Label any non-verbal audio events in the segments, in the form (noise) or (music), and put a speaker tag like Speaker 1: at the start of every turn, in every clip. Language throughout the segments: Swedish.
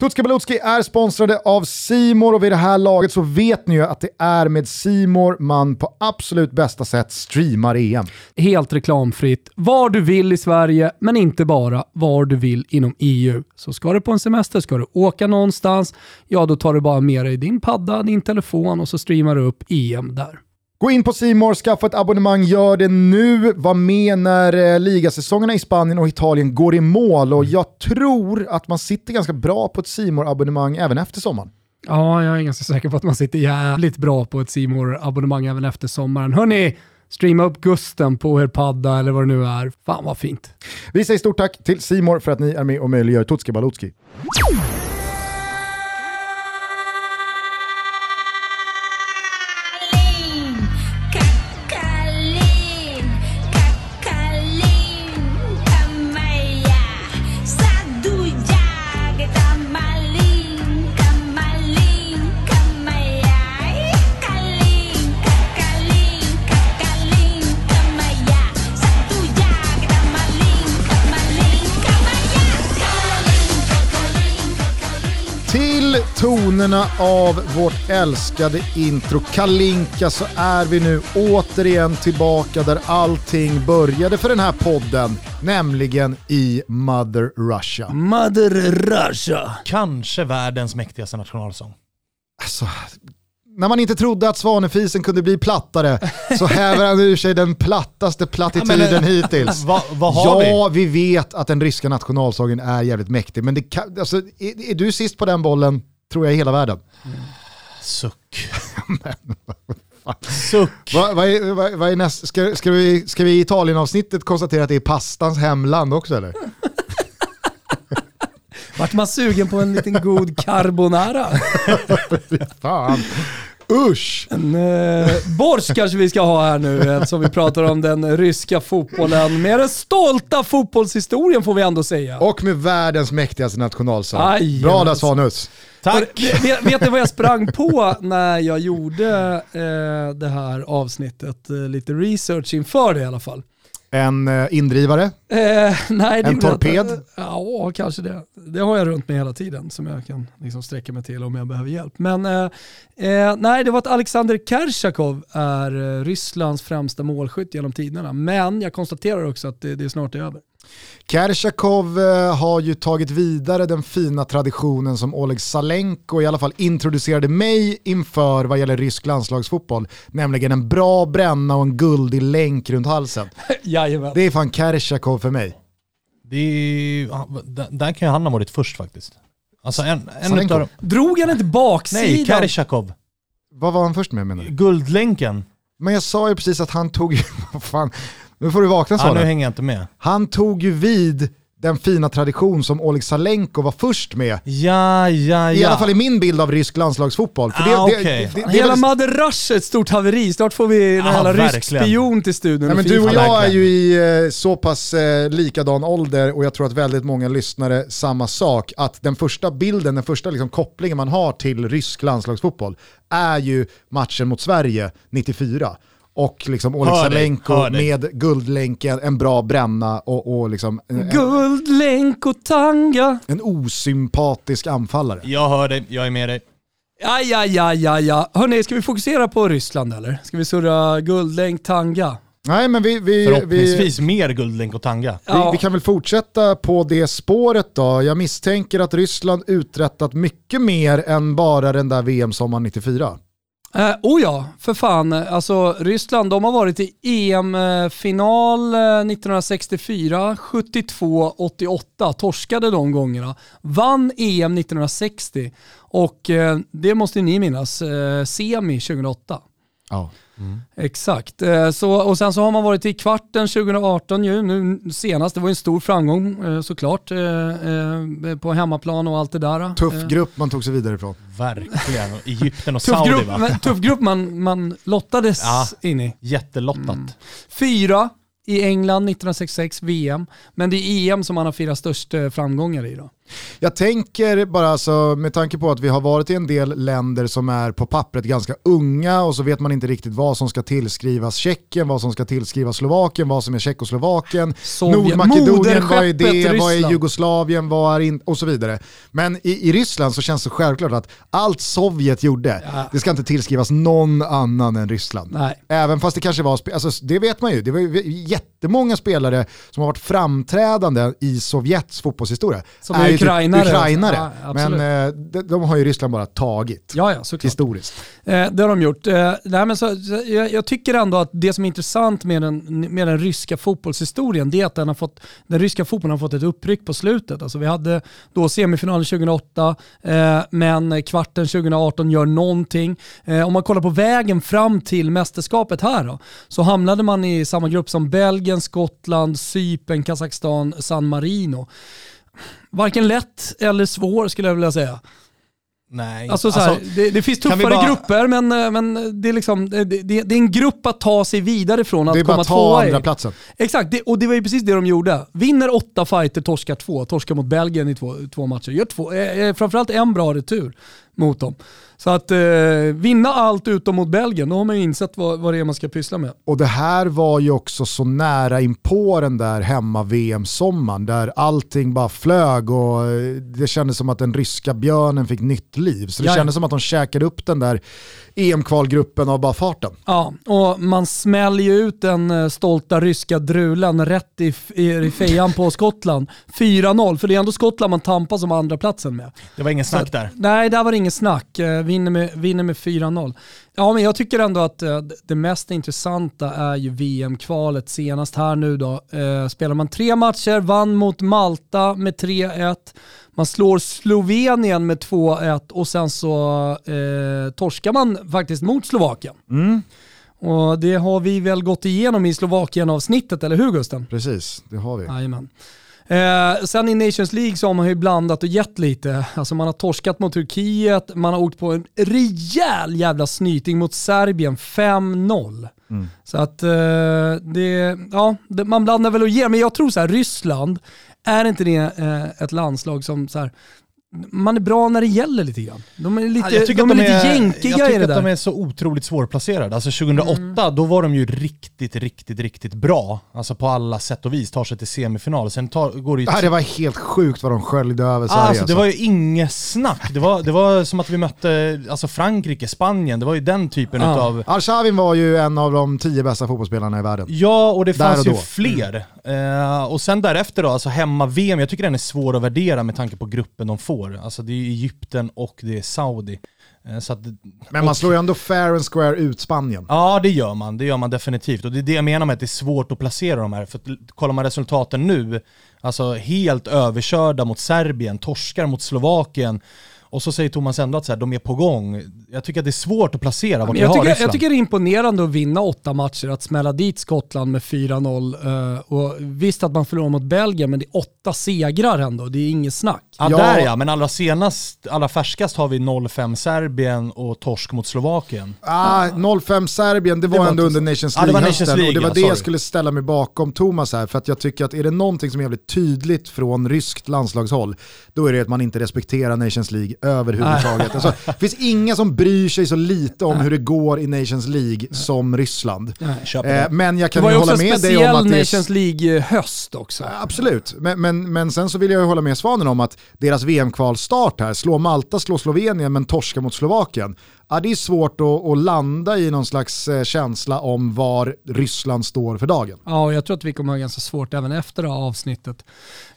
Speaker 1: Tutski Balutski är sponsrade av Simor och vid det här laget så vet ni ju att det är med Simor man på absolut bästa sätt streamar EM.
Speaker 2: Helt reklamfritt, var du vill i Sverige, men inte bara var du vill inom EU. Så ska du på en semester, ska du åka någonstans, ja då tar du bara med dig din padda, din telefon och så streamar du upp EM där.
Speaker 1: Gå in på Simor, skaffa ett abonnemang, gör det nu. Var med när eh, ligasäsongerna i Spanien och Italien går i mål och jag tror att man sitter ganska bra på ett simor abonnemang även efter sommaren.
Speaker 2: Ja, jag är ganska säker på att man sitter jävligt bra på ett simor abonnemang även efter sommaren. Hörni, streama upp Gusten på er padda eller vad det nu är. Fan vad fint.
Speaker 1: Vi säger stort tack till Simor för att ni är med och möjliggör Tutski Balutski. Tonerna av vårt älskade intro Kalinka så är vi nu återigen tillbaka där allting började för den här podden, nämligen i Mother Russia.
Speaker 2: Mother Russia.
Speaker 3: Kanske världens mäktigaste nationalsång.
Speaker 1: Alltså, när man inte trodde att Svanefisen kunde bli plattare så häver han ur sig den plattaste plattituden
Speaker 3: Ja, men-
Speaker 1: hittills. (laughs)
Speaker 3: Vad har
Speaker 1: ja,
Speaker 3: vi?
Speaker 1: vi? vet att den ryska nationalsången är jävligt mäktig, men det kan, alltså, är, är du sist på den bollen tror jag i hela världen.
Speaker 3: Suck. (laughs) Suck.
Speaker 1: Vad vad är, vad, vad är näst, ska, ska, vi, ska vi i Italien-avsnittet konstatera att det är pastans hemland också eller? (laughs)
Speaker 2: Vart man sugen på en liten god carbonara?
Speaker 1: Fan. Usch!
Speaker 2: En eh, borsch kanske vi ska ha här nu eftersom vi pratar om den ryska fotbollen. Med den stolta fotbollshistorien får vi ändå säga.
Speaker 1: Och med världens mäktigaste nationalsång. Bra där
Speaker 2: jajamän.
Speaker 3: Tack.
Speaker 2: Vet, vet ni vad jag sprang på när jag gjorde eh, det här avsnittet? Eh, lite research inför det i alla fall.
Speaker 1: En eh, indrivare.
Speaker 2: Eh, nej, det
Speaker 1: En
Speaker 2: gjorde jag inte.
Speaker 1: torped?
Speaker 2: Ja, kanske det. Det har jag runt mig hela tiden som jag kan liksom sträcka mig till om jag behöver hjälp. Men eh, eh, nej, det var att Alexander Kershakov är eh, Rysslands främsta målskytt genom tiderna. Men jag konstaterar också att det, det är snart över.
Speaker 1: Kershakov eh, har ju tagit vidare den fina traditionen som Oleg Salenko i alla fall introducerade mig inför vad gäller rysk landslagsfotboll. Nämligen en bra bränna och en guldig länk runt halsen. (laughs)
Speaker 2: Jajamän.
Speaker 1: Det är fan Kershakov för mig.
Speaker 3: Det är, där, kan ju han ha varit först faktiskt. Alltså en, en utav dem.
Speaker 2: Drog han inte baksidan?
Speaker 3: Nej, Kershakov.
Speaker 1: Vad var han först med menar du?
Speaker 3: Guldlänken.
Speaker 1: Men jag sa ju precis att han tog, (laughs) vad fan, nu får du vakna
Speaker 3: Ja, nu hänger jag inte med.
Speaker 1: Han tog ju vid den fina tradition som Oleg Salenko var först med.
Speaker 3: Ja, ja, ja.
Speaker 1: I alla fall i min bild av rysk landslagsfotboll. För det,
Speaker 3: Ah,
Speaker 1: det,
Speaker 3: okej.
Speaker 1: det, det, det,
Speaker 2: Hela
Speaker 1: väl-
Speaker 2: är ett stort haveri. Snart får vi en
Speaker 3: Ja,
Speaker 2: jävla rysk spion till studion.
Speaker 1: Nej, men du och jag är ju i eh, så pass eh, likadan ålder och jag tror att väldigt många lyssnare samma sak. Att den första bilden, den första liksom, kopplingen man har till rysk landslagsfotboll är ju matchen mot Sverige 94. Och liksom Oleg med guldlänken, en bra bränna och, och liksom en,
Speaker 2: Guld, länk och tanga.
Speaker 1: en osympatisk anfallare.
Speaker 3: Jag hör dig, jag är med dig.
Speaker 2: Ja, ja, ja, ja, ja. Hörni, ska vi fokusera på Ryssland eller? Ska vi surra guldlänk, tanga?
Speaker 1: Nej men vi, vi, vi,
Speaker 3: Förhoppningsvis mer guldlänk och tanga.
Speaker 2: Ja.
Speaker 1: vi, vi kan väl fortsätta på det spåret då. Jag misstänker att Ryssland uträttat mycket mer än bara den där VM-sommaren 94.
Speaker 2: Eh, oh ja, för fan. Alltså Ryssland, de har varit i EM-final 1964, 72, 88, torskade de gångerna. Vann EM 1960 och eh, det måste ni minnas, eh, semi 2008.
Speaker 1: Ja.
Speaker 2: Exakt. Eh, Så, och sen så har man varit i kvarten 2018 ju, nu senast. Det var en stor framgång eh, såklart eh, på hemmaplan och allt det där.
Speaker 1: Tuff grupp man tog sig vidare ifrån.
Speaker 3: Verkligen. Egypten och (laughs)
Speaker 2: Tuff
Speaker 3: Saudi
Speaker 2: grupp,
Speaker 3: va?
Speaker 2: men, tuff grupp man, man lottades
Speaker 3: Ja.
Speaker 2: in i.
Speaker 3: Jättelottat.
Speaker 2: Fyra i England 1966 VM, men det är EM som man har firat störst framgångar i då.
Speaker 1: Jag tänker bara alltså, med tanke på att vi har varit i en del länder som är på pappret ganska unga och så vet man inte riktigt vad som ska tillskrivas Tjeckien, vad som ska tillskrivas Slovakien, vad som är Tjeckoslovakien, Nordmakedonien, vad är det, vad är Jugoslavien, vad är in, och så vidare. Men i, i Ryssland så känns det självklart att allt Sovjet gjorde, ja. det ska inte tillskrivas någon annan än Ryssland.
Speaker 2: Nej.
Speaker 1: Även fast det kanske var, alltså, det vet man ju, det var ju jättemånga spelare som har varit framträdande i Sovjets fotbollshistoria.
Speaker 2: Som är ukrainare.
Speaker 1: Typ ukrainare. Ja, men eh, de, de, har ju Ryssland bara tagit.
Speaker 2: Ja, ja,
Speaker 1: historiskt.
Speaker 2: Eh, det har de gjort. Eh, nej, men så, så, jag, jag, tycker ändå att det som är intressant med den, med den ryska fotbollshistorien det är att den, har fått, den ryska fotbollen har fått ett uppryck på slutet. Alltså, vi hade då semifinalen 2008, eh, men kvarten 2018 gör någonting. Eh, om man kollar på vägen fram till mästerskapet här då, så hamnade man i samma grupp som Belgien, Skottland, Cypern, Kazakstan, San Marino varken lätt eller svår skulle jag vilja säga.
Speaker 3: Nej.
Speaker 2: Alltså, så här, alltså, det, det, finns tuffare bara... grupper men, eh, men det, är liksom, det, det, det, är en grupp att ta sig vidare från att komma tvåa.
Speaker 1: Det är bara att ta andra platsen.
Speaker 2: Exakt, och det var ju precis det de gjorde. Vinner åtta fighter, torskar två. Torskar mot Belgien i två, två matcher. Gör två, eh, eh framförallt en bra retur mot dem. Så att eh, vinna allt utom mot Belgien, då har man ju insett vad, vad det är man ska pyssla med.
Speaker 1: Och det här var ju också så nära in på den där hemma-VM-sommaren där allting bara flög och eh, det kändes som att den ryska björnen fick nytt liv. Så det Jaja. kändes som att de käkade upp den där EM-kvalgruppen av bara farten.
Speaker 2: Ja, och man smäller ju ut den eh, stolta ryska drulen rätt i, i, i fejan på Skottland. 4-0, för det är ändå Skottland man tampas om andra platsen med.
Speaker 3: Det var ingen snack där.
Speaker 2: Nej, där var det ingen snack. Eh, vinner med, vinner med 4-0. Ja, men jag tycker ändå att uh, det mest intressanta är ju VM-kvalet senast här nu då. Uh, spelar man tre matcher, vann mot Malta med 3-1, man slår Slovenien med 2-1 och sen så uh, torskar man faktiskt mot Slovakien.
Speaker 1: Mm.
Speaker 2: Och det har vi väl gått igenom i Slovakien-avsnittet, eller hur Gusten?
Speaker 1: Precis, det har vi.
Speaker 2: Jajamän. Eh, sen i Nations League så har man ju blandat och gett lite. Alltså man har torskat mot Turkiet, man har åkt på en rejäl jävla snyting mot Serbien, 5-0. Mm. Så att eh, det, ja, det, man blandar väl och ger, men jag tror så här, Ryssland, är inte det eh, ett landslag som så här, man är bra när det gäller lite grann. De är lite, ja, de är, de lite är, jänkiga
Speaker 3: i det där. Jag
Speaker 2: tycker
Speaker 3: att de är så otroligt svårplacerade. Alltså 2008, mm. då var de ju riktigt, riktigt, riktigt bra. Alltså på alla sätt och vis. Tar sig till semifinal. Sen tar, går det ju...
Speaker 1: Ja, det var helt sjukt vad de sköljde över Sverige.
Speaker 3: Alltså, det var ju inget snack. Det var, det var som att vi mötte alltså Frankrike, Spanien. Det var ju den typen ja. utav...
Speaker 1: Arshavin var ju en av de tio bästa fotbollsspelarna i världen.
Speaker 3: Ja, och det fanns och ju fler. Mm. Uh, och sen därefter då, alltså hemma-VM, jag tycker den är svår att värdera med tanke på gruppen de får får. Alltså det är Egypten och det är Saudi. Eh, att,
Speaker 1: Men man slår ju ändå fair and square ut Spanien.
Speaker 3: Ja det gör man, det gör man definitivt. Och det är det jag menar med att det är svårt att placera de här. För att, kollar man resultaten nu, alltså helt överkörda mot Serbien, torskar mot Slovakien, och så säger Thomas ändå att så här, de är på gång. Jag tycker att det är svårt att placera vart
Speaker 2: jag,
Speaker 3: har
Speaker 2: tycker, jag tycker det är imponerande att vinna åtta matcher, att smälla dit Skottland med 4-0. Uh, eh, och visst att man förlorar mot Belgien, men det är åtta segrar ändå. Det är inget snack.
Speaker 3: Ja, ja. där ja, men allra senast, allra färskast har vi 0-5 Serbien och torsk mot Slovakien.
Speaker 1: Ah, 0-5 Serbien, det var, det var ändå under Nations League-hösten. Ja, och det var det jag skulle ställa mig bakom Thomas här, för att jag tycker att är det någonting som är jävligt tydligt från ryskt landslagshåll, då är det att man inte respekterar Nations League överhuvudtaget. alltså, det finns inga som bryr sig så lite om hur det går i Nations League som Ryssland. Eh, men jag kan ju hålla med dig om att
Speaker 2: det ju också Nations League-höst också.
Speaker 1: Absolut, men, men, men sen så vill jag hålla med Svanen om att deras VM-kvalstart här, slå Malta, slå Slovenien men torska mot Slovakien ja, det är svårt att, att, landa i någon slags eh, känsla om var Ryssland står för dagen.
Speaker 2: Ja, och jag tror att vi kommer ha ganska svårt även efter det här avsnittet.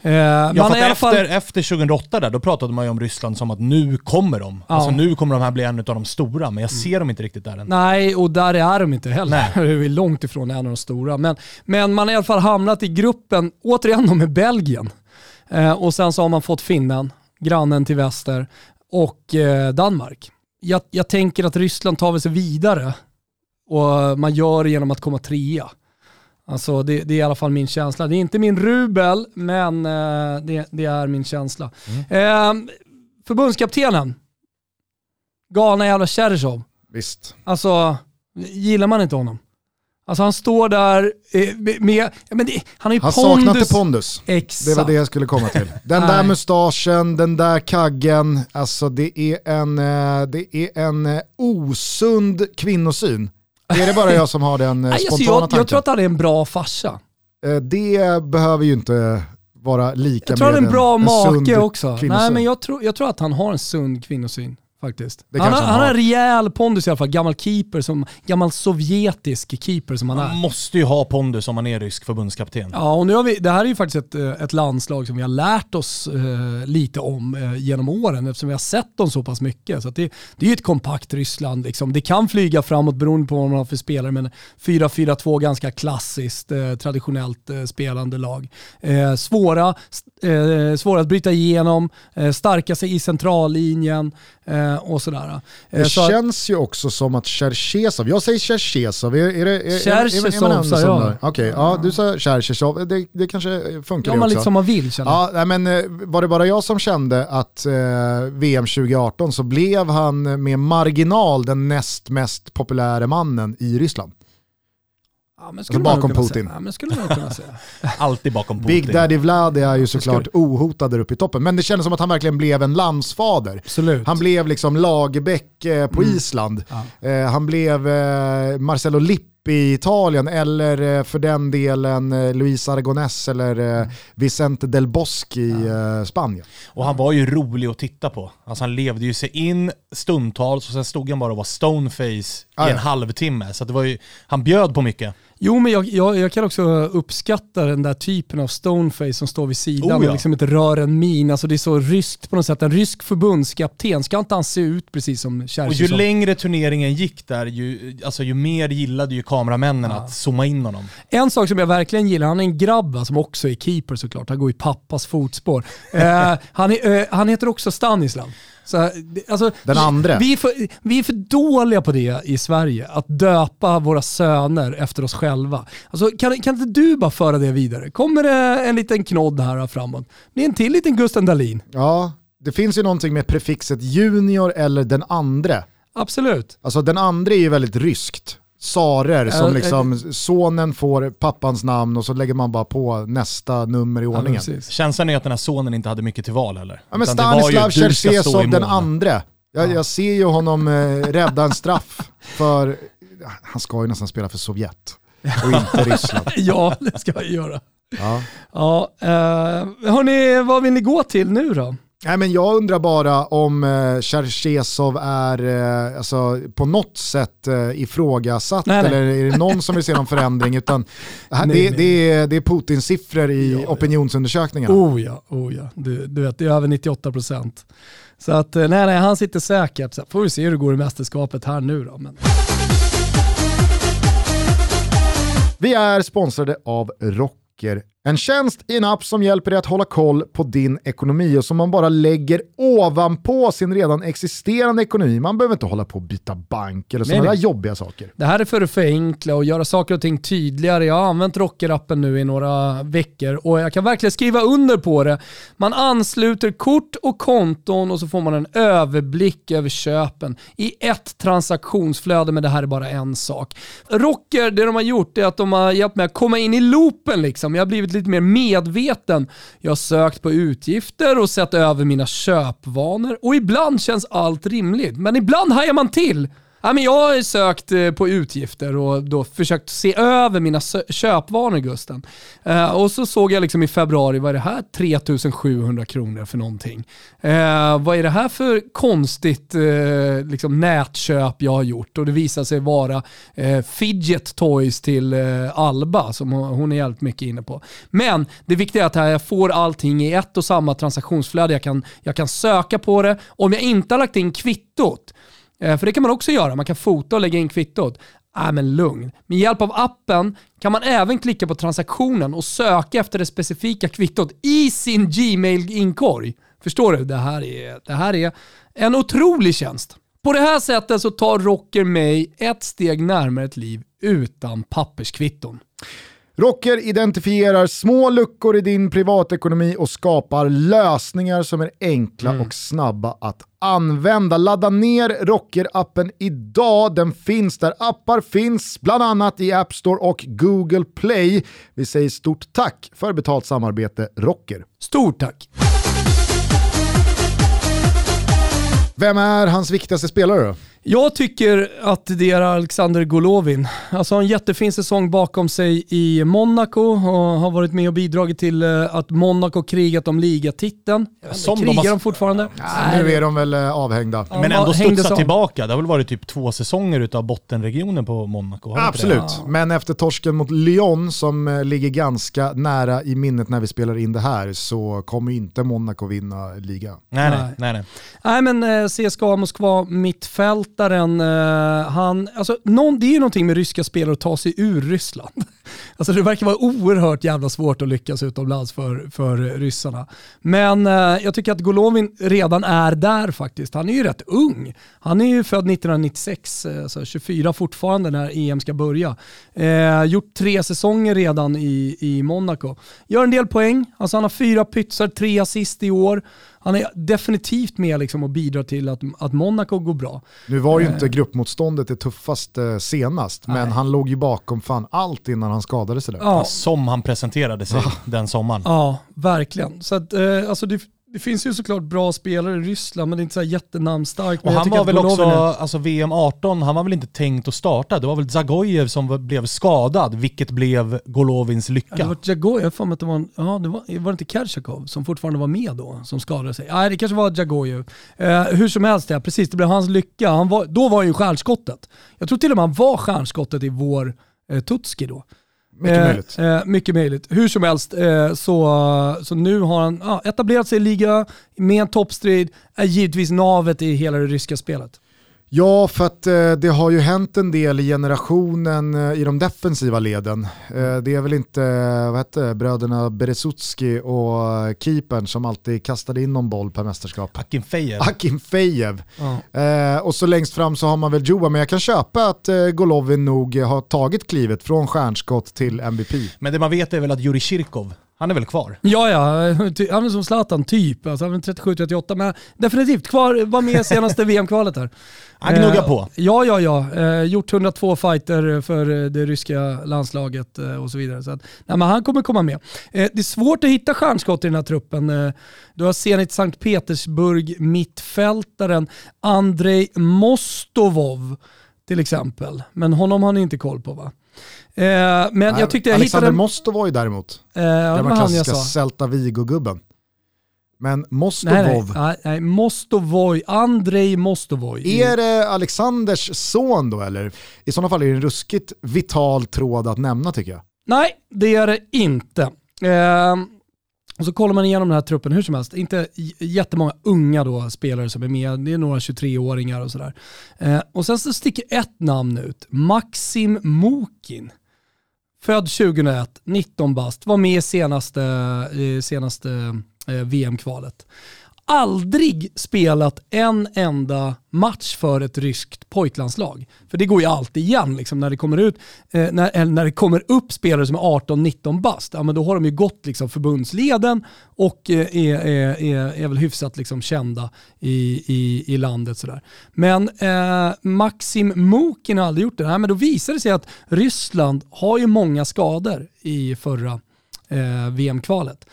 Speaker 3: Eh, ja, för efter, fall... efter 2008 där, då pratade man ju om Ryssland som att nu kommer de. Ja. Alltså nu kommer de här bli en av de stora, men jag ser mm. dem inte riktigt där än.
Speaker 2: Nej, och där är de inte heller. Nej. (laughs) Vi är långt ifrån en av de stora. Men, men man har i alla fall hamnat i gruppen, återigen med Belgien. Eh, och sen så har man fått Finland, grannen till väster, och eh, Danmark jag, jag tänker att Ryssland tar sig vidare och man gör det genom att komma trea. Alltså det, det, är i alla fall min känsla. Det är inte min rubel, men eh, det, det, är min känsla. Mm. Eh, förbundskaptenen, galna jävla Cherysov.
Speaker 1: Visst.
Speaker 2: Alltså, gillar man inte honom? Alltså han står där eh, med, med men det, han har ju
Speaker 1: Han
Speaker 2: pondus.
Speaker 1: saknade pondus.
Speaker 2: Exakt.
Speaker 1: Det var det jag skulle komma till. Den där mustaschen, den där kaggen, alltså det är en, eh, det är en eh, osund kvinnosyn. Är det bara jag som har den (laughs)
Speaker 2: Nej, alltså,
Speaker 1: spontana
Speaker 2: jag,
Speaker 1: tanken?
Speaker 2: jag tror att han är en bra farsa.
Speaker 1: Det behöver ju inte vara lika
Speaker 2: Jag tror han är
Speaker 1: med
Speaker 2: en bra
Speaker 1: sund
Speaker 2: make också.
Speaker 1: kvinnosyn.
Speaker 2: Nej, men jag tror, jag tror att han har en sund kvinnosyn. Faktiskt.
Speaker 1: Det
Speaker 2: Han, har,
Speaker 1: han
Speaker 2: har rejäl pondus i alla fall, gammal keeper, som, gammal sovjetisk keeper som han
Speaker 3: Man
Speaker 2: är.
Speaker 3: måste ju ha pondus om man är rysk förbundskapten.
Speaker 2: Ja, och nu har vi, det här är ju faktiskt ett, eh, ett landslag som vi har lärt oss eh, lite om eh, genom åren eftersom vi har sett dem så pass mycket. Så att det, det är ju ett kompakt Ryssland. Liksom. Det kan flyga framåt beroende på vad man har för spelare, men 4-4-2 ganska klassiskt, eh, traditionellt eh, spelande lag. Eh, svåra, eh, svåra att bryta igenom, eh, starka sig i centrallinjen eh, och sådär. Eh,
Speaker 1: Det
Speaker 2: så att-
Speaker 1: känns ju också som att Cherchesov, jag säger Cherchesov, är, är det... Är, är, är, är,
Speaker 2: Cherchesov,
Speaker 1: man ändå
Speaker 2: sa jag.
Speaker 1: Okej, ja du sa Cherchesov, det, det kanske funkar
Speaker 2: Gör
Speaker 1: det
Speaker 2: man
Speaker 1: också.
Speaker 2: lite som man vill känner.
Speaker 1: Ja, nej, men eh, var det bara jag som kände att eh, VM 2018 så blev han med marginal den näst mest populära mannen i Ryssland.
Speaker 2: Ja, men skulle
Speaker 1: Alltså bakom Putin.
Speaker 2: Säga. Ja, men skulle man kunna säga. (laughs)
Speaker 3: Alltid bakom Putin.
Speaker 1: Big Daddy Vlad är ju såklart ohotad där uppe i toppen, men det kändes som att han verkligen blev en landsfader.
Speaker 2: Absolut.
Speaker 1: Han blev liksom Lagerbäck eh, på
Speaker 2: Mm.
Speaker 1: Island. Eh, han blev eh, Marcelo Lippi i Italien eller för den delen Luis Aragonés eller
Speaker 2: Mm.
Speaker 1: Vicente del Bosque i eh, Spanien.
Speaker 3: Och han var ju rolig att titta på. Alltså han levde ju sig in stundtals och sen stod han bara och var stoneface
Speaker 1: Ah,
Speaker 3: i en
Speaker 1: ja.
Speaker 3: halvtimme. Så det var ju, han bjöd på mycket.
Speaker 2: Jo, men jag, jag, jag kan också uppskatta den där typen av stoneface som står vid sidan
Speaker 3: Oh,
Speaker 2: och
Speaker 3: ja.
Speaker 2: liksom inte rör en min. Alltså det är så ryskt på något sätt. En rysk förbundskapten, ska inte han se ut precis som
Speaker 3: Och ju längre turneringen gick där, ju, alltså, ju mer gillade ju kameramännen att zooma in honom.
Speaker 2: En sak som jag verkligen gillar, han är en grabb som också är keeper såklart. Han går i pappas fotspår. eh, (laughs) han, är, eh, han heter också Stanislav. Så, alltså,
Speaker 1: Den andra.
Speaker 2: Vi är, för, vi är för dåliga på det i Sverige, att döpa våra söner efter oss själva. Alltså, kan, kan inte du bara föra det vidare? Kommer det en liten knodd här framåt? Det är en till liten Gusten Dahlin.
Speaker 1: Ja, det finns ju någonting med prefixet junior eller den andre.
Speaker 2: Absolut.
Speaker 1: Alltså den andra är ju väldigt ryskt. Sarer som
Speaker 2: Ja,
Speaker 1: liksom, sonen får pappans namn och så lägger man bara på nästa nummer i
Speaker 2: Ja,
Speaker 1: ordningen.
Speaker 2: precis.
Speaker 3: Känslan är att den här sonen inte hade mycket till val heller.
Speaker 1: Ja, men Stanislav Cherchesov den
Speaker 3: mål.
Speaker 1: andra. Jag, jag ser ju honom eh, rädda en straff för, han ska ju nästan spela för Sovjet och inte Ryssland. (laughs)
Speaker 2: ja, det ska jag göra.
Speaker 1: Ja.
Speaker 2: Ja, eh, hörni, vad vill ni gå till nu då?
Speaker 1: Nej, men jag undrar bara om eh, Cherchesov är eh, alltså, på något sätt eh, ifrågasatt
Speaker 2: Nej, nej.
Speaker 1: eller är det någon som vill se någon förändring? Utan, det, här,
Speaker 2: Nej,
Speaker 1: det,
Speaker 2: nej.
Speaker 1: det, är, det är Putin-siffror i opinionsundersökningarna.
Speaker 2: Oh ja, oh ja. Du, du vet, det är över 98%. Så att, eh, nej, nej, han sitter säkert. Så får vi se hur det går i mästerskapet här nu då. Men...
Speaker 1: Vi är sponsrade av Rocker. En tjänst i en app som hjälper dig att hålla koll på din ekonomi och som man bara lägger ovanpå sin redan existerande ekonomi. Man behöver inte hålla på och byta bank eller sådana där jobbiga saker.
Speaker 2: Det här är för att förenkla och göra saker och ting tydligare. Jag har använt Rocker-appen nu i några veckor och jag kan verkligen skriva under på det. Man ansluter kort och konton och så får man en överblick över köpen i ett transaktionsflöde, men det här är bara en sak. Rocker, det de har gjort är att de har hjälpt mig att komma in i loopen liksom. Jag har blivit lite mer medveten. Jag har sökt på utgifter och sett över mina köpvanor och ibland känns allt rimligt, men ibland hajar man till. Ja, men jag har sökt eh, på utgifter och då försökt se över mina köpvanor Gusten. Eh, och så såg jag liksom i februari, vad är det här 3700 kronor för någonting? Eh, vad är det här för konstigt eh, liksom nätköp jag har gjort? Och det visade sig vara eh, fidget toys till eh, Alba som hon, är jävligt mycket inne på. Men det viktiga är att här, jag får allting i ett och samma transaktionsflöde. Jag kan, jag kan söka på det. Om jag inte har lagt in kvittot, Eh, för det kan man också göra. Man kan fota och lägga in kvittot. Nej men lugn. Med hjälp av appen kan man även klicka på transaktionen och söka efter det specifika kvittot i sin Gmail-inkorg. Förstår du? Det här, är, det här är en otrolig tjänst. På det här sättet så tar Rocker mig ett steg närmare ett liv utan papperskvitton.
Speaker 1: Rocker identifierar små luckor i din privatekonomi och skapar lösningar som är enkla och snabba att använda. Ladda ner Rocker-appen idag. Den finns där appar finns, bland annat i App Store och Google Play. Vi säger stort tack för betalt samarbete Rocker.
Speaker 2: Stort tack!
Speaker 1: Vem är hans viktigaste spelare då?
Speaker 2: Jag tycker att det är Alexander Golovin. Alltså en jättefin säsong bakom sig i Monaco och har varit med och bidragit till eh, att Monaco krigat om ligatiteln.
Speaker 3: Som de
Speaker 2: Krigar
Speaker 3: har-
Speaker 2: de fortfarande?
Speaker 1: Nu är de väl eh, avhängda.
Speaker 2: Ja,
Speaker 3: Men ändå studsat tillbaka. Det har väl varit typ två säsonger utav bottenregionen på Monaco? har?
Speaker 1: Absolut, men efter torsken mot Lyon som eh, ligger ganska nära i minnet när vi spelar in det här så kommer inte Monaco vinna liga.
Speaker 3: Nej, nej,
Speaker 2: Nej.
Speaker 3: nej, nej.
Speaker 2: Nej men CSKA Moskva, mittfältaren, eh, han, alltså, någon, det är ju någonting med ryska spelare att ta sig ur Ryssland. (laughs) Alltså det verkar vara oerhört jävla svårt att lyckas utomlands för, för ryssarna. Men eh, jag tycker att Golovin redan är där faktiskt. Han är ju rätt ung. Han är ju född 1996, eh, så 24 fortfarande när EM ska börja. Eh, gjort tre säsonger redan i, i Monaco. Gör en del poäng, alltså han har fyra pytsar, tre assist i år. Han är definitivt med liksom och bidrar till att, att Monaco går bra.
Speaker 1: Nu var ju inte gruppmotståndet det tuffaste senast, men
Speaker 2: Nej.
Speaker 1: han låg ju bakom fan allt innan han skadade sig där.
Speaker 2: Ja,
Speaker 3: Som han presenterade sig den sommaren.
Speaker 2: ja verkligen. Så att, eh, alltså det, det finns ju såklart bra spelare i Ryssland, men det är inte så jättenamnstarkt.
Speaker 3: Och han var väl också,
Speaker 2: är-
Speaker 3: alltså VM 18, han var väl inte tänkt att starta. Det var väl Zagojev som blev skadad, vilket blev Golovins
Speaker 2: Ja,
Speaker 3: lycka.
Speaker 2: det var har för att det var, en, ja, det var, var det inte Kershakov som fortfarande var med då, som skadade sig? Nej, det kanske var Jagojev. Eh, hur som helst, ja, precis, det blev hans lycka. Han var, då var han ju stjärnskottet. Jag tror till och med han var stjärnskottet i vår eh, Tutski då.
Speaker 1: Mycket
Speaker 2: Eh,
Speaker 1: möjligt.
Speaker 2: Eh, mycket möjligt. Hur som helst, eh, så, så nu har han ja, etablerat sig i liga med en toppstrid, är givetvis navet i hela det ryska spelet.
Speaker 1: Ja, för att eh, det har ju hänt en del i generationen eh, i de defensiva leden. Eh, det är väl inte eh, vad heter bröderna Beresutski och eh, keepern som alltid kastade in någon boll per mästerskap.
Speaker 3: Akin Fejev.
Speaker 1: Akin Fejev.
Speaker 2: Ja.
Speaker 1: Eh, och så längst fram så har man väl Joa, men jag kan köpa att Golovin nog har tagit klivet från stjärnskott till MVP.
Speaker 3: Men det man vet är väl att Jurij Kirkov, han är väl kvar?
Speaker 2: Ja, ja, han är som Zlatan typ. Alltså, han är 37-38, men definitivt kvar, var med senaste (laughs) VM-kvalet här.
Speaker 3: Han gnuggar
Speaker 2: Eh,
Speaker 3: på.
Speaker 2: Ja, ja, ja. Eh, gjort 102 fighter för eh, det ryska landslaget eh, och så vidare. Så att, nej, men han kommer komma med. Eh, det är svårt att hitta stjärnskott i den här truppen. Eh, du har Zenit Sankt Petersburg mittfältaren Andrei Mostovov till exempel. Men honom har ni inte koll på va? Eh, men
Speaker 1: Nej,
Speaker 2: jag tyckte jag
Speaker 1: Alexander
Speaker 2: hittade...
Speaker 1: Mostovoj däremot,
Speaker 2: Eh, det var
Speaker 1: klassiska. Celta Vigo-gubben. Men Mostovov,
Speaker 2: nej, nej, nej. Mostovoj, Andrei Mostovoj.
Speaker 1: Är det Alexanders son då eller? I sådana fall är det en ruskigt vital tråd att nämna tycker jag.
Speaker 2: Nej, det är det inte. Ehm, och så kollar man igenom den här truppen hur som helst. Inte jättemånga unga då, spelare som är med. Det är några 23-åringar och sådär. Eh, och sen så sticker ett namn ut. Maxim Mokin. Född 2001, 19 bast. Var med i senaste, eh, senaste eh, VM-kvalet. Aldrig spelat en enda match för ett ryskt pojklandslag. För det går ju alltid igen liksom, när det kommer ut, eh, när, eh, när det kommer upp spelare som är 18-19 bast. Ja, men då har de ju gått liksom, förbundsleden och eh, är, är, är, väl hyfsat liksom, kända i, i, i landet. Sådär. Men eh, Maxim Mokin har aldrig gjort det. Nej, men då visar det sig att Ryssland har ju många skador i förra eh, VM-kvalet.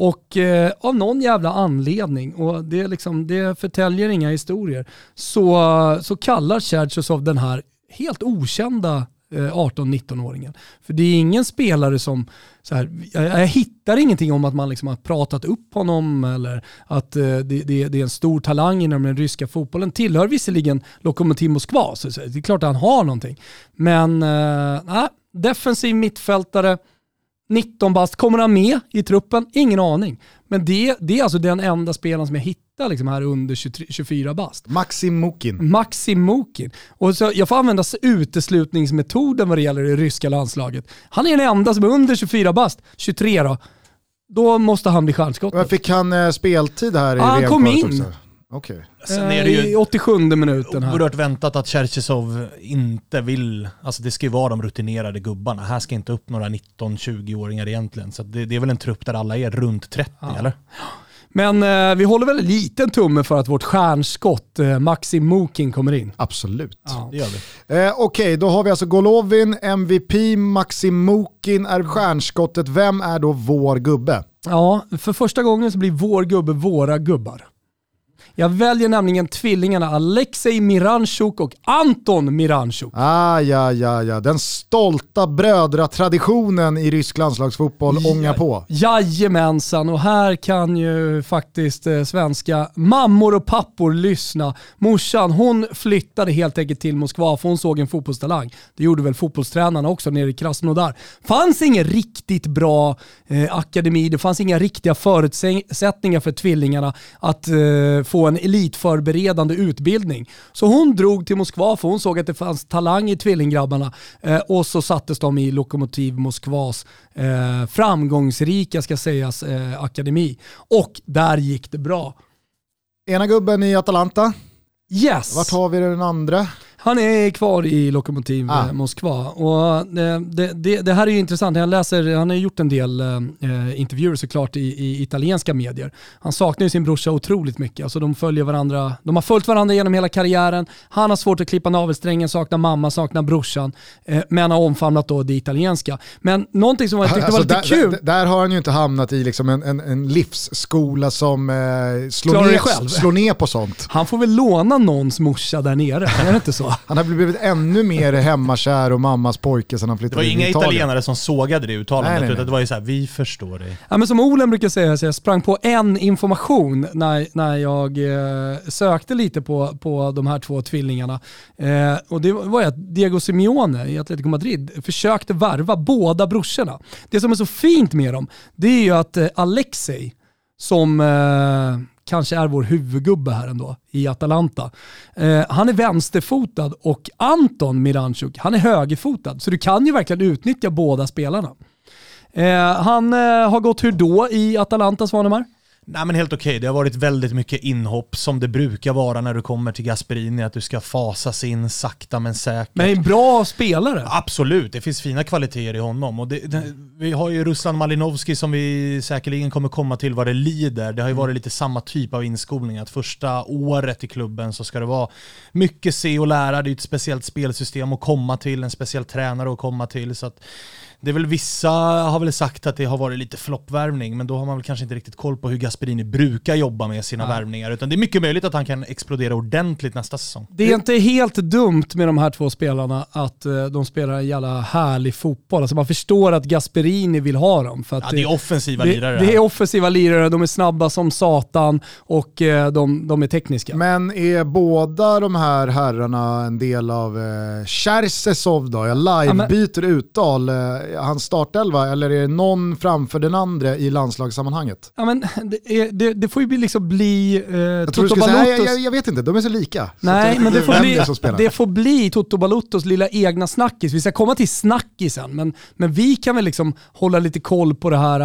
Speaker 2: Och eh, av någon jävla anledning, och det, liksom, det förtäljer inga historier, så, så kallar Cherchesov den här helt okända eh, 18-19-åringen. För det är ingen spelare som, så här, jag, jag hittar ingenting om att man liksom har pratat upp honom eller att eh, det, det, det är en stor talang inom den ryska fotbollen. Tillhör visserligen Lokomotiv Moskva, så det är klart att han har någonting. Men eh, defensiv mittfältare, 19 bast, kommer han med i truppen? Ingen aning. Men det, det är alltså den enda spelaren som jag hittar liksom här under 23, 24 bast.
Speaker 1: Maxim Mukin.
Speaker 2: Maxim Mukin. Och så jag får använda uteslutningsmetoden vad det gäller det ryska landslaget. Han är den enda som är under 24 bast, 23 då. Då måste han bli stjärnskott.
Speaker 1: Men Fick han eh, speltid här i
Speaker 2: Ja, han
Speaker 1: VM
Speaker 2: kom in.
Speaker 1: också? Okej.
Speaker 3: Sen är det
Speaker 2: Eh, I
Speaker 3: ju
Speaker 2: 87 minuten här.
Speaker 3: oerhört väntat att Cherchesov inte vill, alltså det ska ju vara de rutinerade gubbarna. Här ska inte upp några 19-20-åringar egentligen. Så det, det är väl en trupp där alla är runt 30 eller?
Speaker 2: Men eh, vi håller väl en liten tumme för att vårt stjärnskott eh, Maxim Mukin kommer in.
Speaker 1: Absolut.
Speaker 2: Ja.
Speaker 3: Det gör vi.
Speaker 1: Eh, Okej, då har vi alltså Golovin, MVP, Maxim Mukin är stjärnskottet. Vem är då vår gubbe?
Speaker 2: Ja, för första gången så blir vår gubbe våra gubbar. Jag väljer nämligen tvillingarna Alexej Miranchuk och Anton Miranchuk.
Speaker 1: Ah, ja, ja, ja. Den stolta brödratraditionen i rysk landslagsfotboll ångar på.
Speaker 2: Jajamensan, och här kan ju faktiskt eh, svenska mammor och pappor lyssna. Morsan, hon flyttade helt enkelt till Moskva för hon såg en fotbollstalang. Det gjorde väl fotbollstränarna också nere i Krasnodar. fanns ingen riktigt bra eh, akademi, det fanns inga riktiga förutsättningar för tvillingarna att eh, få en elitförberedande utbildning. Så hon drog till Moskva för hon såg att det fanns talang i tvillinggrabbarna eh, och så sattes de i Lokomotiv Moskvas eh, framgångsrika, ska sägas, eh, akademi. Och där gick det bra.
Speaker 1: Ena gubben i Atalanta.
Speaker 2: Yes!
Speaker 1: Vart har vi den andra?
Speaker 2: Han är kvar i Lokomotiv
Speaker 1: Ah.
Speaker 2: eh, Moskva. Och det, det, det, det här är ju intressant. Jag läser, han har gjort en del eh, intervjuer såklart i, i italienska medier. Han saknar ju sin brorsa otroligt mycket. Alltså de, följer varandra, de har följt varandra genom hela karriären. Han har svårt att klippa navelsträngen, saknar mamma, saknar brorsan. Eh, men har omfamnat då det italienska. Men någonting som jag tyckte
Speaker 1: Alltså,
Speaker 2: var lite
Speaker 1: där,
Speaker 2: kul.
Speaker 1: där, där har han ju inte hamnat i liksom en, en, en livsskola som eh, slår, ner, slår ner på sånt.
Speaker 2: Han får väl låna någons morsa där nere, är det inte så?
Speaker 1: Han har blivit ännu mer hemmakär och mammas pojke sedan han
Speaker 3: Det
Speaker 1: flyttade
Speaker 3: var
Speaker 1: till
Speaker 3: inga
Speaker 1: Italien.
Speaker 3: italienare som sågade det uttalandet,
Speaker 1: Nej, nej, nej.
Speaker 3: utan det var ju såhär, vi förstår dig.
Speaker 2: Ja, men som Olen brukar säga, så jag sprang på en information när, när jag eh, sökte lite på, på de här två tvillingarna. Eh, och det var ju att Diego Simeone i Atletico Madrid försökte värva båda brorsorna. Det som är så fint med dem, det är ju att eh, Alexei, som eh, kanske är vår huvudgubbe här ändå i Atalanta. Eh, han är vänsterfotad och Anton Miranchuk, han är högerfotad. Så du kan ju verkligen utnyttja båda spelarna. Eh, han eh, har gått hur då i Atalanta, Svanemar?
Speaker 3: Nej men helt okej, det har varit väldigt mycket inhopp som det brukar vara när du kommer till Gasperini, att du ska fasas in sakta men säkert.
Speaker 2: Men en bra spelare.
Speaker 3: Absolut, det finns fina kvaliteter i honom. Och det, det, vi har ju Ruslan Malinovski som vi säkerligen kommer komma till vad det lider. Det har ju varit lite samma typ av inskolning, att första året i klubben så ska det vara mycket se och lära. Det är ju ett speciellt spelsystem att komma till, en speciell tränare att komma till. Så att det är väl vissa har väl sagt att det har varit lite floppvärvning, men då har man väl kanske inte riktigt koll på hur Gasperini brukar jobba med sina värvningar. Utan det är mycket möjligt att han kan explodera ordentligt nästa säsong.
Speaker 2: Det är inte helt dumt med de här två spelarna att eh, de spelar en jävla härlig fotboll. Alltså man förstår att Gasperini vill ha dem. För att
Speaker 3: Ja, det är offensiva
Speaker 2: det,
Speaker 3: lirare.
Speaker 2: det är offensiva lirare, de är snabba som satan och eh, de, de är tekniska.
Speaker 1: Men är båda de här herrarna en del av eh, Cherchesov då? Jag live-byter uttal. Eh, hans startelva eller är det någon framför den andra i landslagssammanhanget?
Speaker 2: Ja, men det, är, det, det får ju bli, liksom bli eh,
Speaker 1: Jag
Speaker 2: Toto
Speaker 1: skulle säga, jag,
Speaker 2: Balottos-
Speaker 1: jag, jag vet inte, de är så lika. Så
Speaker 2: Nej,
Speaker 1: att
Speaker 2: men det får, bli, det får bli Toto Balottos lilla egna snackis. Vi ska komma till snackisen, men, men vi kan väl liksom hålla lite koll på det här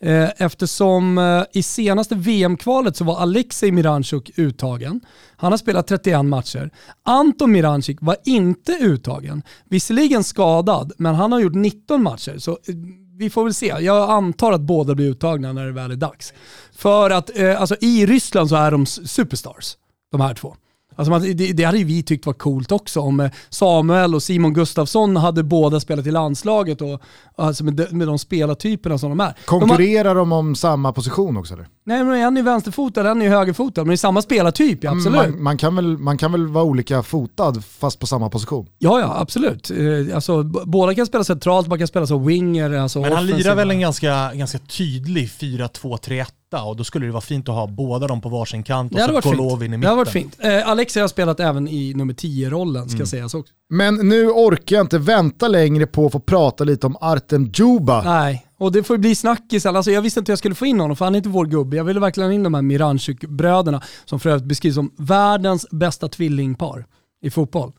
Speaker 2: eh, eftersom eh, i senaste VM-kvalet så var Alexej Miranchuk uttagen. Han har spelat 31 matcher. Anton Miranchik var inte uttagen. Visserligen skadad, men han har gjort 19 matcher. Så eh, vi får väl se. Jag antar att båda blir uttagna när det väl är dags. För att eh, alltså, i Ryssland så är de superstars, de här två. Alltså man, det, det hade ju vi tyckt var coolt också om eh, Samuel och Simon Gustafsson hade båda spelat i landslaget och alltså med, de, med de spelartyperna som de är. De har,
Speaker 1: Konkurrerar de om samma position också? Eller?
Speaker 2: nej men en är vänsterfotad, en är högerfotad, men det är samma spelartyp, ja, absolut.
Speaker 1: Man, man, kan väl, man kan väl vara olika fotad fast på samma position?
Speaker 2: Ja, ja, absolut. Eh, alltså, båda kan spela centralt, man kan spela som winger. Alltså
Speaker 3: Men han
Speaker 2: offensiva.
Speaker 3: lirar väl en ganska, ganska tydlig 4-2-3-1 och då skulle det vara fint att ha båda dem på varsin kant och så. Golovin i
Speaker 2: Det hade
Speaker 3: mitten.
Speaker 2: varit fint. Eh, Alexei har spelat även i nummer 10-rollen, ska sägas också.
Speaker 1: Men nu orkar jag inte vänta längre på att få prata lite om Artem Djuba.
Speaker 2: Nej, och det får ju bli snackisen. Alltså jag visste inte hur jag skulle få in honom för han är inte vår gubbe. Jag ville verkligen ha in de här Miranchuk-bröderna som för övrigt beskrivs som världens bästa tvillingpar i fotboll.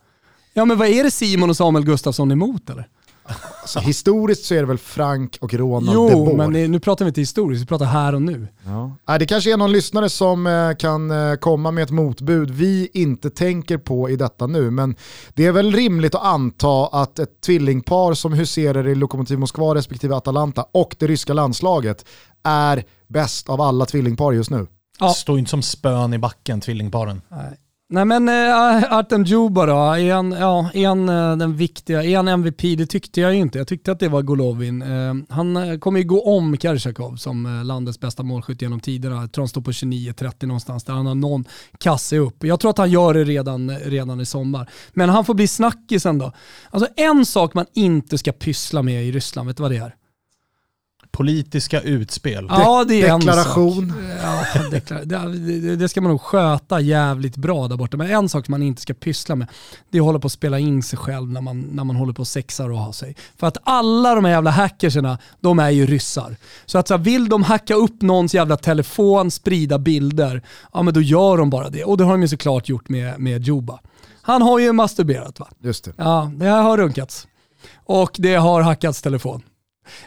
Speaker 2: Ja men vad är det Simon och Samuel Gustafsson emot eller? (laughs)
Speaker 1: Alltså, historiskt så är det väl Frank och Ronald de
Speaker 2: Jo,
Speaker 1: Boer.
Speaker 2: men det- nu pratar vi inte historiskt, vi pratar här och nu.
Speaker 1: Ja. Nej, det kanske är någon lyssnare som eh, kan eh, komma med ett motbud vi inte tänker på i detta nu, men det är väl rimligt att anta att ett tvillingpar som huserar i Lokomotiv Moskva respektive Atalanta och det ryska landslaget är bäst av alla tvillingpar just nu.
Speaker 2: Ja.
Speaker 3: Står inte som spön i backen, tvillingparen.
Speaker 2: Nej. Nej men äh, Artem Djuba då, är han, ja, är han eh, den viktiga, är han MVP? Det tyckte jag ju inte. Jag tyckte att det var Golovin. Eh, han eh, kommer ju gå om Karsakov som eh, landets bästa målskytt genom tiderna. Jag tror han står på 29-30 någonstans där han har någon kasse upp. Jag tror att han gör det redan, redan i sommar. Men han får bli snackisen då. Alltså en sak man inte ska pyssla med i Ryssland, vet du vad det är?
Speaker 3: Politiska utspel.
Speaker 2: Ja, det är en
Speaker 1: Deklaration.
Speaker 2: sak. Ja, deklar det, det- det ska man nog sköta jävligt bra där borta. Men en sak som man inte ska pyssla med, det är att hålla på att spela in sig själv när man, när man håller på och sexar och har sig. För att alla de här jävla hackerserna, de är ju ryssar. Så att så här, vill de hacka upp någons jävla telefon, sprida bilder, ja men då gör de bara det. Och det har de ju såklart gjort med, med Juba. Han har ju masturberat va?
Speaker 1: Just det.
Speaker 2: Ja, det här har runkats. Och det har hackats telefon.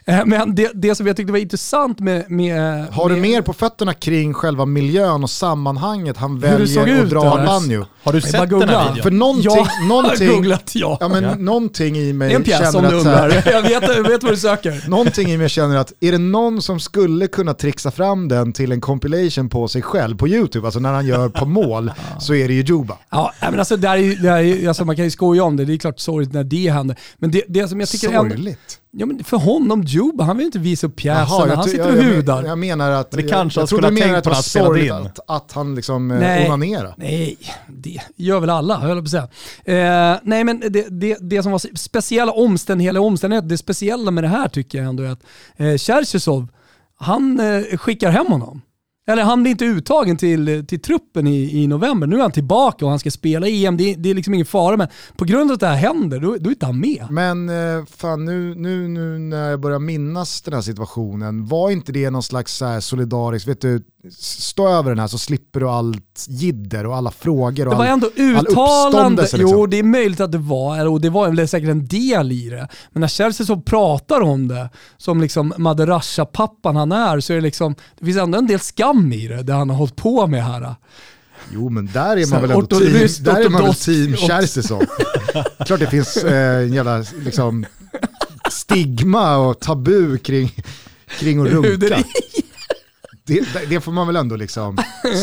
Speaker 2: Eh, Men det, det som jag tyckte var intressant med... med
Speaker 1: Har du
Speaker 2: med,
Speaker 1: mer på fötterna kring själva miljön och sammanhanget han väljer att dra? Lanjo?
Speaker 3: Har du sett den här videon?
Speaker 1: För någonting,
Speaker 2: Ja,
Speaker 1: någonting,
Speaker 2: jag har googlat ja.
Speaker 1: ja, men
Speaker 3: Ja.
Speaker 1: någonting i mig
Speaker 2: Det är en pjäs om
Speaker 1: känner
Speaker 2: du
Speaker 1: att här-.
Speaker 2: Jag vet, jag vet vad du söker.
Speaker 1: Någonting i mig känner att är det någon som skulle kunna trixa fram den till en compilation på sig själv på YouTube, alltså när han gör på mål, (laughs) så är det ju Juba.
Speaker 2: Ja, men alltså, det här är, det här är, alltså, man kan ju skoja om det, det är klart sorgligt när det händer. Men det, det som jag tycker ändå,
Speaker 1: Sorgligt.
Speaker 2: Ja, men för honom, Juba, han vill inte visa upp pjäsen,
Speaker 1: Jaha,
Speaker 2: han sitter och
Speaker 1: jag,
Speaker 2: hudar.
Speaker 1: jag menar att,
Speaker 3: Men det kanske
Speaker 1: jag, jag
Speaker 3: skulle
Speaker 1: trodde du menade att det var sorgligt att, att han liksom eh,
Speaker 2: Nej.
Speaker 1: onanerade.
Speaker 2: Nej, det gör väl alla, höll jag på att säga. Eh, nej men det, det, det som var speciella omständigheter, omständigheter, det speciella med det här tycker jag ändå är att eh, Cherchesov, han eh, skickar hem honom. Eller han blir inte uttagen till, till truppen i, i november. Nu är han tillbaka och han ska spela EM. Det, är- det är liksom ingen fara, men på grund av att det här händer, då, då är inte han med.
Speaker 1: Men eh, fan nu, nu, nu när jag börjar minnas den här situationen, var inte det någon slags så här solidarisk, vet du, stå över den här så slipper du allt jidder och alla frågor och
Speaker 2: Det var
Speaker 1: all,
Speaker 2: ändå
Speaker 1: all
Speaker 2: uttalande.
Speaker 1: liksom.
Speaker 2: Jo, det är möjligt att det var, och det var väl säkert en del i det. Men när Chelsea så pratar om det, som liksom Maderasha-pappan han är, så är det liksom, det finns ändå en del skam i det, det han har hållit på med här.
Speaker 1: Jo men där är man
Speaker 2: här,
Speaker 1: väl ändå team,
Speaker 2: ryskt
Speaker 1: där är man väl team Cherchesov. Klart det finns eh, en jävla liksom, stigma och tabu kring, kring att (laughs) runka. Det, det får man väl ändå liksom,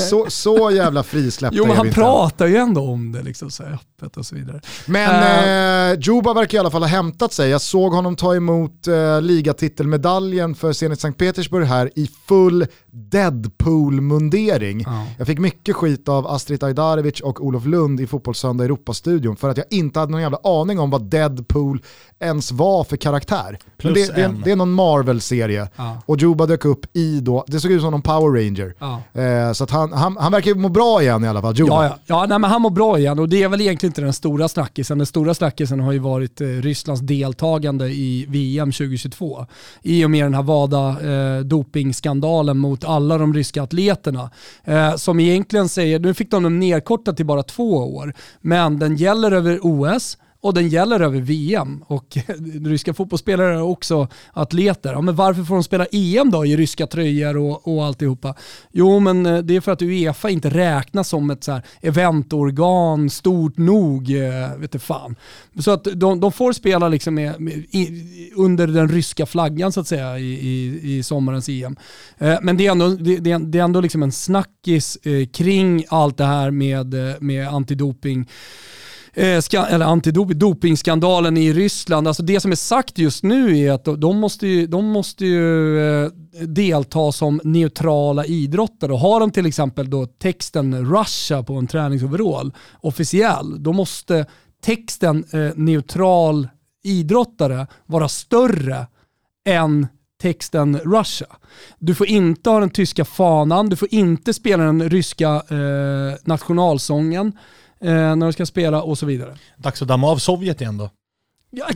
Speaker 1: så, så jävla frisläppta
Speaker 2: Jo men han pratar ju ändå om det liksom så öppet och så vidare.
Speaker 1: Men eh, Juba verkar i alla fall ha hämtat sig. Jag såg honom ta emot eh, ligatitelmedaljen för Zenit Sankt Petersburg här i full Deadpool-mundering.
Speaker 2: Ja.
Speaker 1: Jag fick mycket skit av Astrid Ajdarevic och Olof Lund i Fotbollssöndag Europastudion för att jag inte hade någon jävla aning om vad Deadpool ens var för karaktär. Men
Speaker 3: Plus
Speaker 1: det, det,
Speaker 3: en.
Speaker 1: det är någon Marvel-serie
Speaker 2: Ja.
Speaker 1: och Juba dök upp i då, det såg ut som någon Power Ranger.
Speaker 2: Ja.
Speaker 1: Eh, så han, han, han verkar må bra igen i alla fall, Juba.
Speaker 2: Ja, ja. ja nej, men han mår bra igen och det är väl egentligen inte den stora snackisen. Den stora snackisen har ju varit eh, Rysslands deltagande i VM 2022. I och med den här WADA eh, dopingskandalen mot alla de ryska atleterna. Eh, som egentligen säger, nu fick de dem nedkortat till bara två år, men den gäller över OS och den gäller över VM. Och (laughs) ryska fotbollsspelare är också atleter. Ja, men varför får de spela EM då i ryska tröjor och, och alltihopa? Jo, men eh, det är för att Uefa inte räknas som ett så här eventorgan stort nog, eh, vet du fan. Så att de, de får spela liksom med, med, i, under den ryska flaggan så att säga i, i, i sommarens EM. Eh, men det är ändå, det, det är, det är ändå liksom en snackis eh, kring allt det här med, eh, med antidoping eh, ska, eller antidopingskandalen i Ryssland. Alltså det som är sagt just nu är att de, måste ju, de måste ju eh, delta som neutrala idrottare. Och har de till exempel då texten Russia på en träningsoverall officiell, då måste texten eh, neutral idrottare vara större än texten Russia. Du får inte ha den tyska fanan, du får inte spela den ryska eh, nationalsången när du ska spela och så vidare.
Speaker 3: Dags att damma av Sovjet igen då.
Speaker 2: Ja,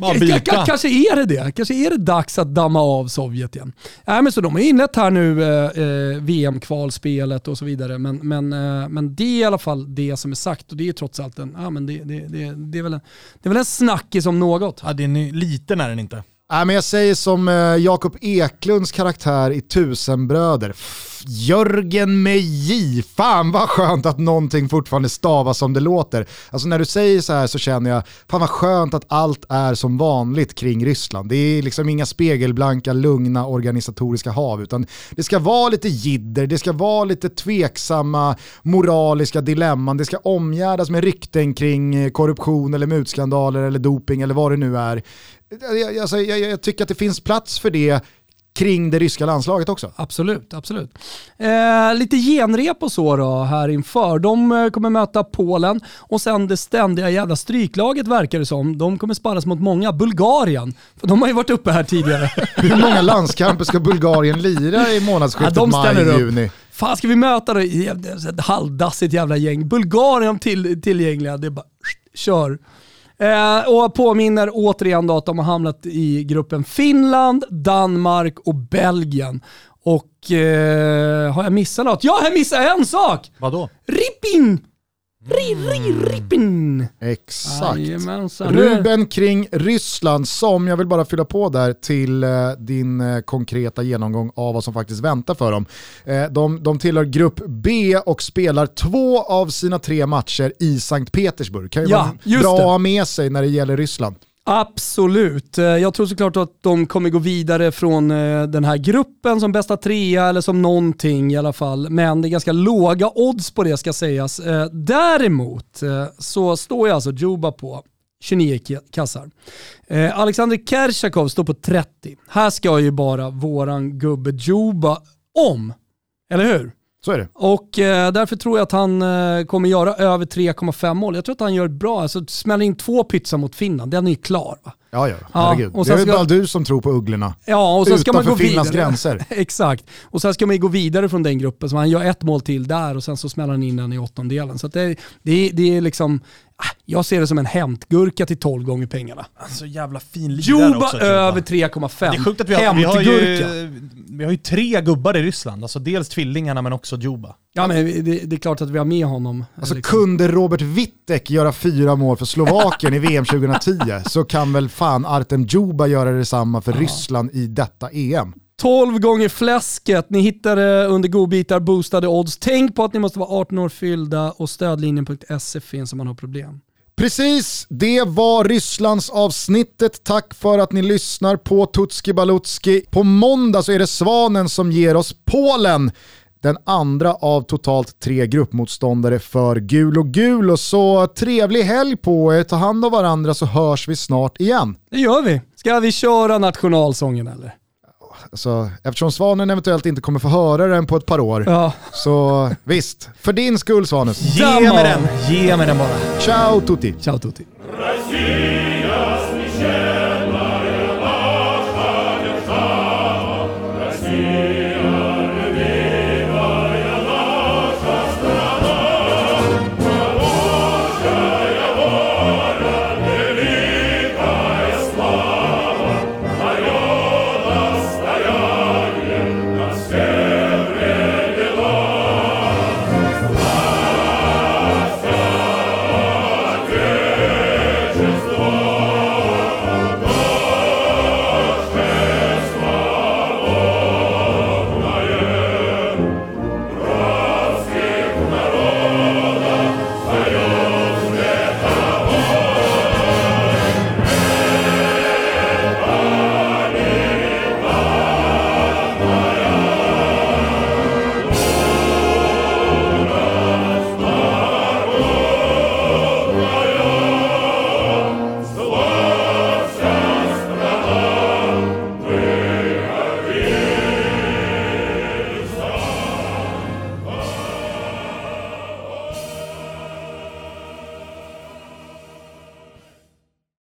Speaker 2: kanske är det det. Kanske är det dags att damma av Sovjet igen. Nej, men så de har inlett här nu eh, eh, VM-kvalspelet och så vidare. Men, men, eh, men det är i alla fall det som är sagt och det är trots allt en, ja, men det, det, det, det, är väl en, det är väl en snackis om något.
Speaker 3: Ja, det är liten är den inte.
Speaker 1: Nej, men jag säger som eh, Jakob Eklunds karaktär i Tusenbröder. Jörgen med J. Fan vad skönt att någonting fortfarande stavas som det låter. Alltså när du säger så här så känner jag, fan vad skönt att allt är som vanligt kring Ryssland. Det är liksom inga spegelblanka, lugna organisatoriska hav, utan det ska vara lite jidder, det ska vara lite tveksamma moraliska dilemman, det ska omgärdas med rykten kring eh, korruption eller mutskandaler eller doping eller vad det nu är. Jag, alltså, jag, jag tycker att det finns plats för det kring det ryska landslaget också.
Speaker 2: Absolut, absolut. Eh, lite genrep och så då här inför. De eh, kommer möta Polen och sen det ständiga jävla stryklaget verkar det som. De kommer sparras mot många. Bulgarien, för de har ju varit uppe här tidigare. (laughs)
Speaker 1: Hur många landskamper ska Bulgarien lira i månadsskiftet
Speaker 2: Ja,
Speaker 1: maj-juni?
Speaker 2: Fan ska vi möta det? Ett halvdassigt jävla gäng. Bulgarien till, tillgängliga, det är bara kör. Eh, och påminner återigen då att de har hamnat i gruppen Finland, Danmark och Belgien. Och eh, har jag missat något? Ja, jag missade en sak!
Speaker 3: Vadå?
Speaker 2: Rippin! Ri, ri, rippin!
Speaker 1: Exakt.
Speaker 2: Jajamensan.
Speaker 1: Ruben kring Ryssland som, jag vill bara fylla på där till eh, din eh, konkreta genomgång av vad som faktiskt väntar för dem. Eh, de, de tillhör grupp B och spelar två av sina tre matcher i Sankt Petersburg. Kan ju
Speaker 2: Ja,
Speaker 1: vara
Speaker 2: just
Speaker 1: bra
Speaker 2: det.
Speaker 1: att ha med sig när det gäller Ryssland.
Speaker 2: Absolut. Eh, jag tror såklart att de kommer gå vidare från eh, den här gruppen som bästa trea eller som någonting i alla fall. Men det är ganska låga odds på det ska sägas. Eh, däremot så står jag alltså Juba på 29 kassar. Eh, Alexander Kershakov står på 30. Här ska ju bara våran gubbe Juba om. Eller hur?
Speaker 1: Så är det.
Speaker 2: Och eh, därför tror jag att han eh, kommer göra över 3,5 mål. Jag tror att han gör bra. Alltså, smäller in två pytsar mot Finland, den är ju klar va?
Speaker 1: Ja, ja,
Speaker 2: Ja,
Speaker 1: herregud.
Speaker 2: och
Speaker 1: det är
Speaker 2: ska-
Speaker 1: bara du som tror på ugglorna.
Speaker 2: Ja, och sen ska man gå
Speaker 1: Finlands
Speaker 2: vidare.
Speaker 1: gränser. (laughs)
Speaker 2: Exakt. Och sen ska man ju gå vidare från den gruppen. Så han gör ett mål till där och sen så smäller han in den i åttondelen. Så det, det, det är liksom, jag ser det som en hämtgurka till 12 gånger pengarna.
Speaker 3: Så jävla fin lirare
Speaker 2: Juba
Speaker 3: också.
Speaker 2: över 3,5.
Speaker 3: Det är sjukt att vi har, vi, har ju, vi har ju tre gubbar i Ryssland. Alltså dels tvillingarna men också Juba.
Speaker 2: Ja men det, det är klart att vi har med honom.
Speaker 1: Alltså
Speaker 2: Liksom.
Speaker 1: kunde Robert Wittek göra fyra mål för Slovakien i VM 2010 så kan väl fan Artem Djuba göra detsamma för Ryssland i detta EM.
Speaker 2: 12 gånger fläsket. Ni hittar det under godbitar, boostade odds. Tänk på att ni måste vara 18 år fyllda och stödlinjen.se finns om man har problem.
Speaker 1: Precis, det var Rysslands avsnittet. Tack för att ni lyssnar på Tutski Balutski. På måndag så är det Svanen som ger oss Polen. Den andra av totalt tre gruppmotståndare för gul och gul. Och så trevlig helg på er, ta hand om varandra så hörs vi snart igen.
Speaker 2: Det gör vi. Ska vi köra nationalsången eller?
Speaker 1: alltså, eftersom Svanen eventuellt inte kommer få höra den på ett par år,
Speaker 2: ja.
Speaker 1: så visst, för din skull svanen.
Speaker 3: Ge mig den, ge mig den bara.
Speaker 1: Ciao tutti.
Speaker 2: Ciao tutti.